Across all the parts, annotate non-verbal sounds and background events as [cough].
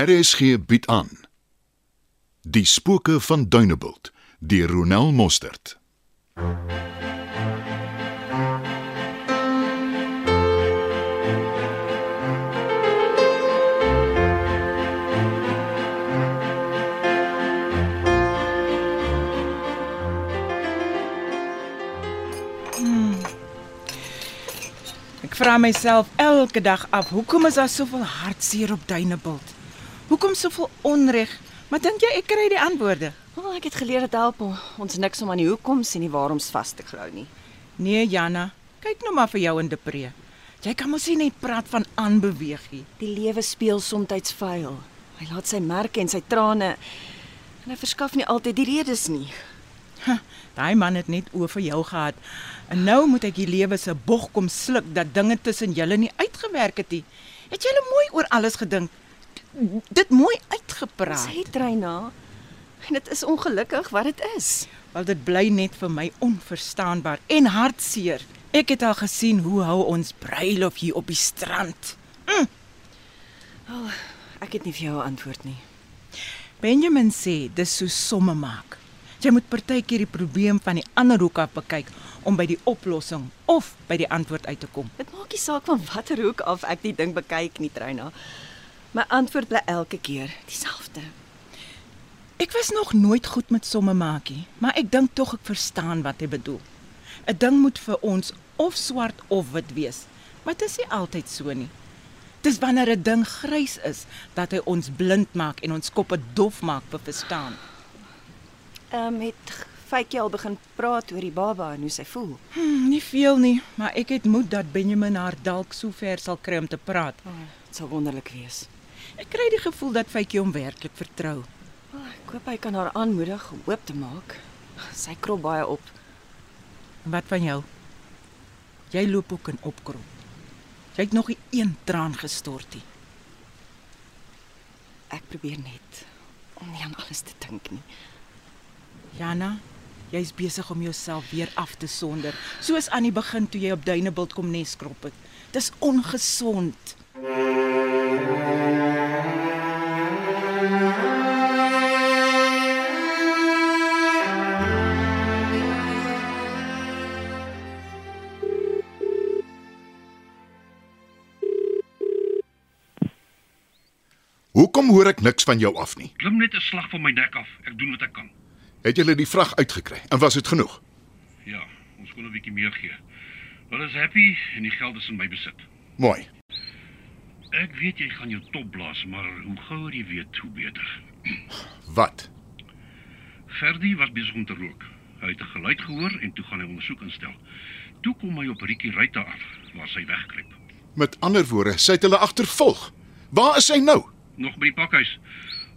RSG bied aan Die spooke van Dunebuld deur Ronel Mostert. Ek vra myself elke dag af, hoekom is daar soveel hartseer op Dunebuld? Hoekom soveel onreg? Maar dink jy ek kry die antwoorde? Wel, ek het geleer dit help om ons niks om aan die hoekoms en die waaroms vas te glo nie. Nee, Janna, kyk nou maar vir jou in Depree. Jy kan mos nie net praat van aanbeweeg nie. Die lewe speel soms vuil. Hy laat sy merke en sy trane en hy verskaf nie altyd die redes nie. Daai man het net oor vir jou gehad. En nou moet ek die lewe se bog kom sluk dat dinge tussen julle nie uitgewerk het nie. Het julle mooi oor alles gedink? Dit mooi uitgepraat. Sê Treina, en dit is ongelukkig wat dit is. Wel dit bly net vir my onverstaanbaar en hartseer. Ek het al gesien hoe hou ons bruilof hier op die strand. Ek het nie vir jou 'n antwoord nie. Benjamin sê dis so somme maak. Jy moet partykeer die probleem van die ander hoek af bekyk om by die oplossing of by die antwoord uit te kom. Dit maak nie saak van watter hoek af ek die ding bekyk nie, Treina. My antwoord bly elke keer dieselfde. Ek was nog nooit goed met somme maakie, maar ek dink tog ek verstaan wat hy bedoel. 'n Ding moet vir ons of swart of wit wees, maar dit is nie altyd so nie. Dis wanneer 'n ding grys is dat hy ons blind maak en ons koppe dof maak vir verstaan. Ehm um, het Faitjie al begin praat oor die baba en hoe sy voel. Hmm, nie veel nie, maar ek het moed dat Benjamin haar dalk so ver sal kry om te praat. Oh, dit sal wonderlik wees. Ek kry die gevoel dat Faitjie hom werklik vertrou. Oh, ek hoop hy kan haar aanmoedig om oop te maak. Sy krop baie op. Wat van jou? Jy loop ook in opkrop. Jy het nog nie een traan gestort nie. Ek probeer net om nie aan alles te dink nie. Jana, jy's besig om jouself weer af te sonder, soos aan die begin toe jy op Duinebult kom neskrop het. Dis ongesond. Hoekom hoor ek niks van jou af nie? Klim net 'n slag van my nek af. Ek doen wat ek kan. Het jy die vrag uitgekry en was dit genoeg? Ja, ons kon 'n bietjie meer gee. Hulle is happy en die geld is in my besit. Mooi. Ek weet jy gaan jou top blaas, maar hoe gouer jy weet, hoe beter. [clears throat] Wat? Ferdi was besig om te rook. Hy het 'n geluid gehoor en toe gaan hy ondersoek instel. Toe kom hy op Rikkie Ruiter af waar sy wegkruip. Met ander woorde, sy het hulle agtervolg. Waar is sy nou? Nog by die pakhuis.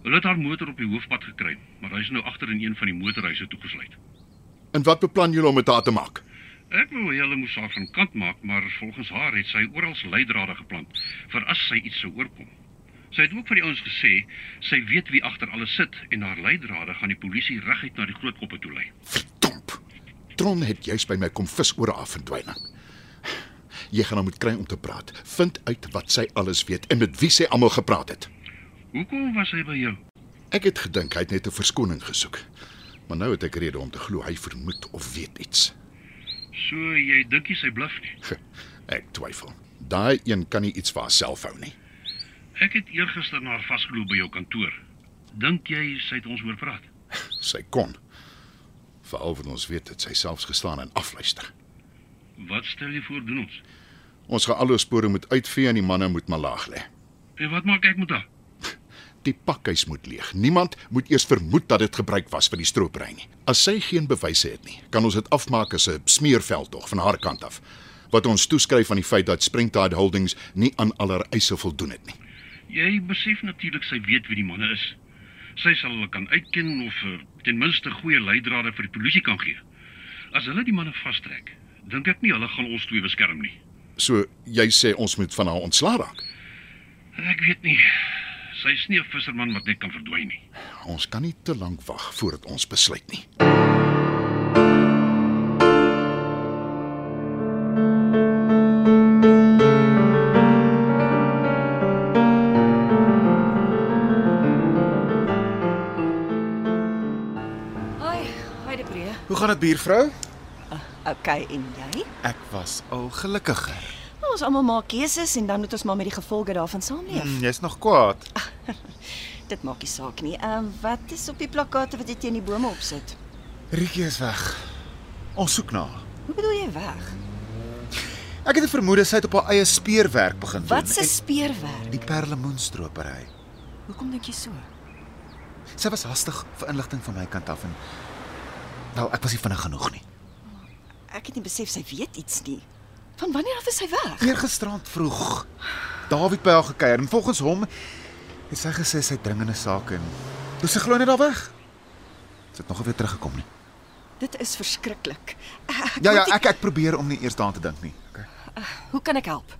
Hulle het haar motor op die hoofpad gekry, maar hy is nou agter in een van die motorhuise toegesluit. En wat beplan julle om met haar te maak? Ek wou hulle moes haar van kant maak, maar volgens haar het sy oral leidrade geplant vir as sy iets sou oorkom. Sy het ook vir die ouens gesê sy weet wie agter alles sit en haar leidrade gaan die polisie reguit na die groot koppe toe lei. Verdomp. Tron het juis by my kom vis oor haar verdwyning. Jy gaan hom moet kry om te praat. Vind uit wat sy alles weet en met wie sy almal gepraat het. Hoekom was hy by jou? Ek het gedink hy het net 'n verskoning gesoek. Maar nou het ek rede om te glo hy vermoed of weet iets. So jy dink sy bluf nie. Ek twyfel. Daai een kan nie iets vir haarself hou nie. Ek het eergister na haar vasgeloop by jou kantoor. Dink jy sy het ons hoor praat? Sy kon. Veral wanneer ons weet dat sy selfs gestaan en afluister. Wat stel jy voor doen ons? Ons gaan al ons spore moet uitvee en die manne moet maar laag lê. En wat maak ek met haar? Die pakhuis moet leeg. Niemand moet eers vermoed dat dit gebruik was vir die stroopry nie. As sy geen bewyse het nie, kan ons dit afmaak as 'n smeerveldtog van haar kant af wat ons toeskryf aan die feit dat Springtide Holdings nie aan al haar eise voldoen het nie. Jy besef natuurlik sy weet wie die manne is. Sy sal hulle kan uitken of uh, ten minste goeie leidrade vir die polisie kan gee. As hulle die manne vastrek, dink ek nie hulle gaan ons twee beskerm nie. So jy sê ons moet van haar ontslaa raak. Ek weet nie. Sy's nie 'n visserman wat net kan verdwyn nie. Ons kan nie te lank wag voordat ons besluit nie. Hoi, hoi Debree. Hoe gaan dit buurvrou? Ah, OK, en jy? Ek was al gelukkiger. Ons almal maak keuses en dan moet ons maar met die gevolge daarvan saamleef. Mm, Jy's nog kwaad. [laughs] Dit maak nie saak nie. Ehm wat is op die plakkate wat jy teen die bome opsit? Rietjie is weg. Ons soek na haar. Hoe bedoel jy weg? Ek het 'n vermoede sy het op haar eie speurwerk begin doen. Wat se en speurwerk? die perlemoenstropery. Hoekom dink jy so? Sy was hastig vir inligting van my kant af en wel ek was nie vinnig genoeg nie. Ek het nie besef sy weet iets nie. Van wanneer af is sy weg? Eergisterand vroeg Dawie by haar gekuier en volgens hom het sy gesê sy het dringende sake en toe sy glo net daar weg. Sy het nog weer teruggekom nie. Dit is verskriklik. Ek Ja ja, ek ek probeer om nie eers daaraan te dink nie. Okay. Hoe kan ek help?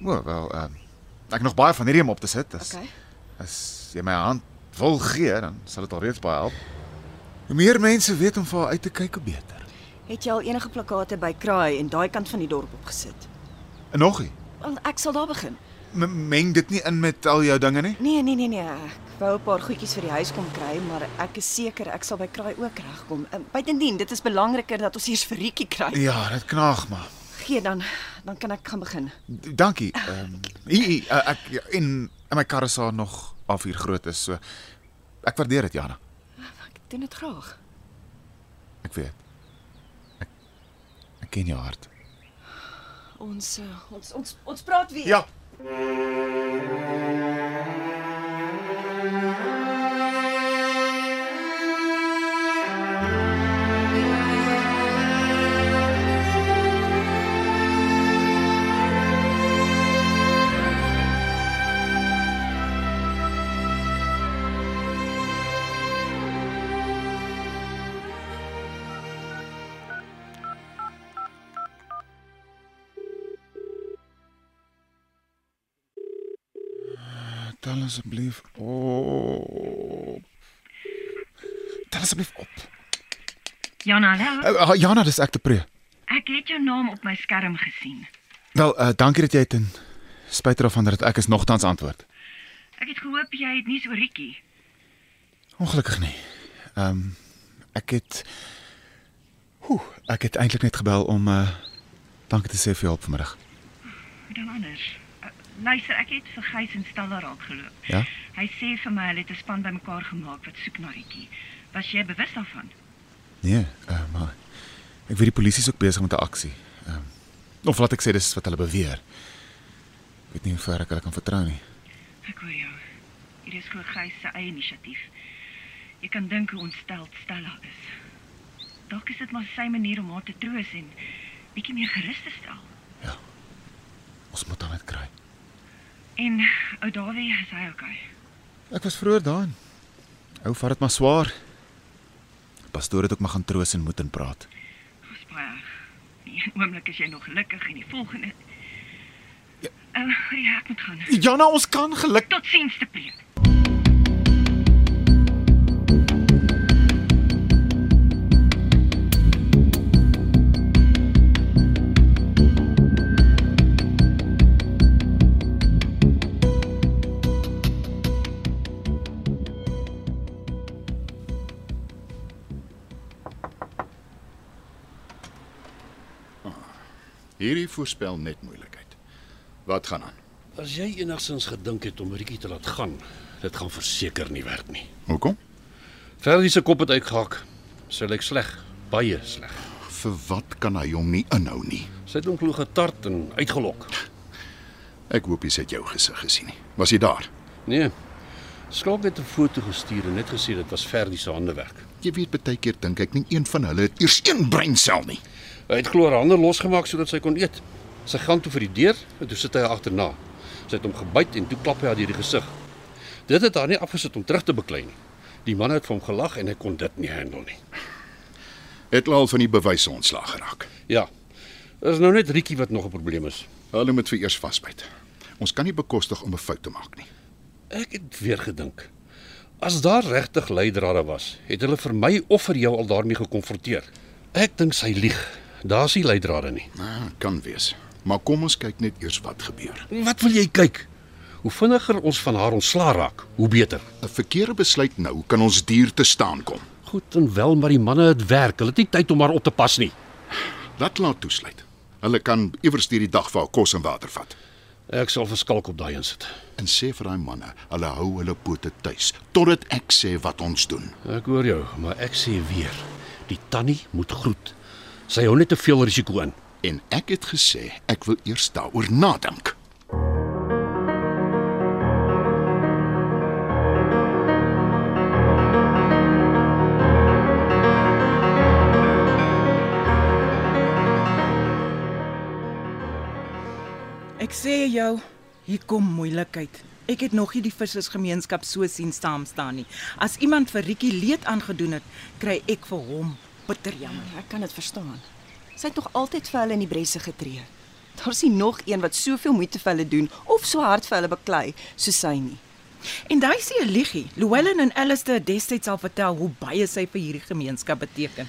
O, wel, ehm ek nog baie van hierdie om op te sit. As Okay. as jy my hand wil gee, dan sal dit alreeds baie help. Hoe meer mense weet om vir haar uit te kyk, hoe beter. Het jy al enige plakkate by Kraai en daai kant van die dorp opgesit? En nog nie. Wel, ek sal daar begin. M meng dit nie in met al jou dinge nie. Nee, nee, nee, nee. Ek wou 'n paar goedjies vir die huis kom kry, maar ek is seker ek sal by Kraai ook regkom. En Buitendien, dit is belangriker dat ons eers vir Rietjie kry. Ja, dit knaag maar. Gee dan, dan kan ek gaan begin. D- Dankie. Ehm um, hier ek ja, en en my kar is daar nog af hier groot is, so ek waardeer dit, Jana. Ek doen dit graag. Ek weet. Ek ken jou hart. Ons uh, ons ons ons praat weer. Ja. Tel asseblief op. Tel asseblief op. Jana, hallo. Uh, Jana, dis ek te pre. Ek het jou naam op my skerm gesien. Wel, uh, dankie dat jy ten spyte daarvan dat ek is nogtans antwoord. Ek het gehoop jy het nie so Rikkie. Ongelukkig nie. Ehm um, ek het Oeh, ek het eintlik net gebel om uh dankie te sê vir jou hulp vanmiddag. Hoe dan anders? Uh, luister, ek het vir Gys en Stella raak geloop. Ja? Hy sê vir my hulle het 'n span bymekaar gemaak wat soek na Rikkie. Was jy bewus daarvan? Nee, uh, maar ek weet die polisie is ook besig met 'n aksie. Ehm um, of laat ek sê dis wat hulle beweer. Ek weet nie hoe ver ek hulle kan vertrou nie. Ek hoor jou. Hier is glo Gys se eie inisiatief. Jy kan dink hoe ontsteld Stella is. Dalk is dit maar sy manier om haar te troos en bietjie meer gerus te stel. Ons moet dan net kry. En ou Dawie, is hy okay? Ek was vroeër daarin. Ou vat dit maar swaar. Pastoor het ook maar gaan troos en moed en praat. Ons baie. Die een oomblik is jy nog gelukkig en die volgende Ja, uh, ja ek moet gaan. Jana, ons kan geluk. Totsiens te preek. Voorspel net moeilikheid. Wat gaan aan? As jy enigsins gedink het om Rietjie te laat gaan, dit gaan verseker nie werk nie. Hoekom? Fergie se kop het uitgehak. Sy lyk sleg, baie sleg. Vir wat kan hy hom nie inhou nie? Sy het hom glo getart en uitgelok. Ek hoop jy het jou gesig gesien nie. Was jy daar? Nee. Skalk het 'n foto gestuur en net gesê dit was Fergie se handewerk. Jy weet baie keer dink ek nie een van hulle het eers een breinsel nie. Hy het glo haar hande losgemaak sodat sy kon eet. Sy gaan toe vir die deur en toe sit hy haar agterna. Sy het hom gebyt en toe klap hy haar deur die gesig. Dit het haar nie afgesit om terug te beklei nie. Die man het vir hom gelag en hy kon dit nie handle nie. Het al van die bewyse ontslaag geraak. Ja. Dit is nou net Rietjie wat nog 'n probleem is. Hulle moet vir eers vasbyt. Ons kan nie bekostig om 'n fout te maak nie. Ek het weer gedink. As daar regtig leidrade was, het hulle vir my of vir jou al daarmee gekonfronteer. Ek dink sy lieg. Daar's nie leidrade nie. Nou, kan wees. Maar kom ons kyk net eers wat gebeur. Wat wil jy kyk? Hoe vinniger ons van haar ontslaa raak, hoe beter. 'n Verkeerde besluit nou kan ons duur te staan kom. Goed en wel, maar die manne het werk. Hulle het nie tyd om maar op te pas nie. Laat laat toesluit. Hulle kan iewers deur die dag vir haar kos en water vat. Ek sal verskalk op daai insit. En sê vir daai manne, hulle hou hulle pote tuis totdat ek sê wat ons doen. Ek hoor jou, maar ek sê weer, die tannie moet groet. Sy hou net te veel risiko in. En ek het gesê ek wil eers daaroor nadink. Ek sê jou, hier kom moeilikheid. Ek het nog nie die vissersgemeenskap so sien staan staan nie. As iemand vir Rikkie leed aangedoen het, kry ek vir hom bitter jammer. Ek kan dit verstaan. Sy het nog altyd vir hulle in die bresse getree. Daar's nie nog een wat soveel moeite vir hulle doen of so hard vir hulle beklei soos sy nie. En daai sê 'n liggie. Llewellyn en Alistair het destyds al vertel hoe baie sy vir hierdie gemeenskap beteken.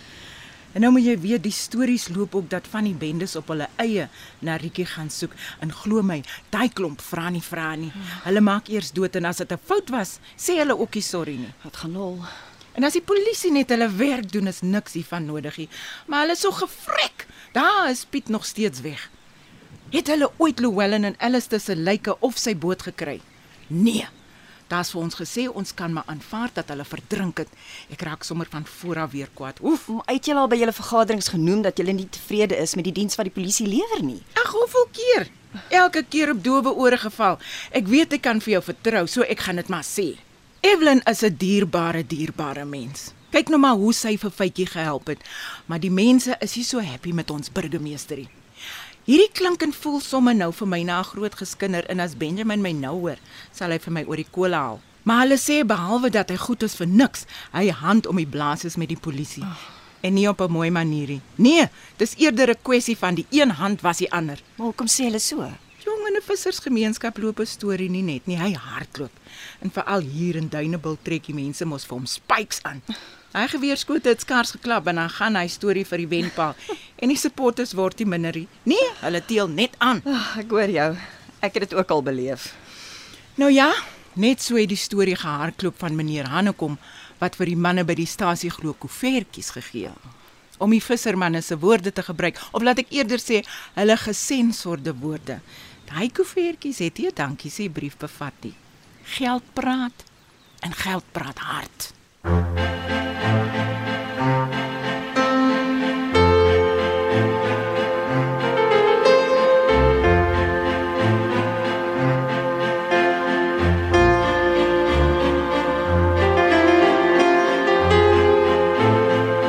En nou moet jy weet die stories loop ook dat van die bendes op hulle eie na Rikkie gaan soek en glo my, daai klomp vra nie vra nie. Hulle maak eers dood en as dit 'n fout was, sê hulle ook nie sorry nie. Wat gaan hol? En as die polisie net hulle werk doen, is niks hiervan nodig nie. Maar hulle is so gefrek. Daar is Piet nog steeds weg. Het hulle ooit Llewellyn en Alistair se lyke of sy boot gekry? Nee. Daar's vir ons gesê ons kan maar aanvaar dat hulle verdrink het. Ek raak sommer van voor af weer kwaad. Oef. Maar uit julle al by julle vergaderings genoem dat julle nie tevrede is met die diens wat die polisie lewer nie. Ag, hoeveel keer? Elke keer op dowe ore geval. Ek weet ek kan vir jou vertrou, so ek gaan dit maar sê. Evelyn is 'n dierbare, dierbare mens. Kyk nou maar hoe sy vir Fytjie gehelp het, maar die mense is nie so happy met ons burgemeesterie. Hierdie klink en voel sommer nou vir my na 'n groot geskinder en as Benjamin my nou hoor, sal hy vir my oor die kolle haal. Maar hulle sê behalwe dat hy goed is vir niks, hy hand om die blaas met die polisie. Oh. En nie op 'n mooi manier nie. Nee, dis eerder 'n kwessie van die een hand was die ander. Maar hoekom sê hulle so? In 'n vissersgemeenskap loop 'n storie nie net nie, hy hardloop. En veral hier in Duinebil trek die mense mos vir hom spikes aan. Hy geweerskote het skars geklap en dan gaan hy storie vir die wenpaal. [laughs] en die supporters word nie minder nie. Nee, hulle teel net aan. Ag, ek hoor jou. Ek het dit ook al beleef. Nou ja, net so het die storie gehardloop van meneer Hannekom wat vir die manne by die stasie glo koevertjies gegee het om die vissermanne se woorde te gebruik of laat ek eerder sê hulle gesensorde woorde. Daai koevertjies het nie 'n dankie sê brief bevat nie. Geld praat en geld praat hard.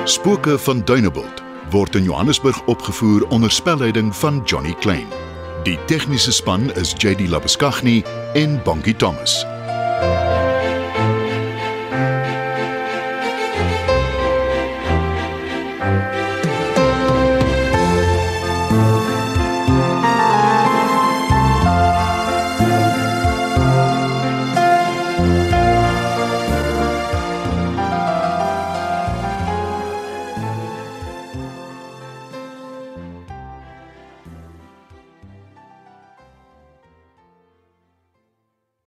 Spooke van Dunebuld word in Johannesburg opgevoer onder spelleiding van Johnny Klein. Die tegniese span is JD Labuskaghni en Bongie Thomas.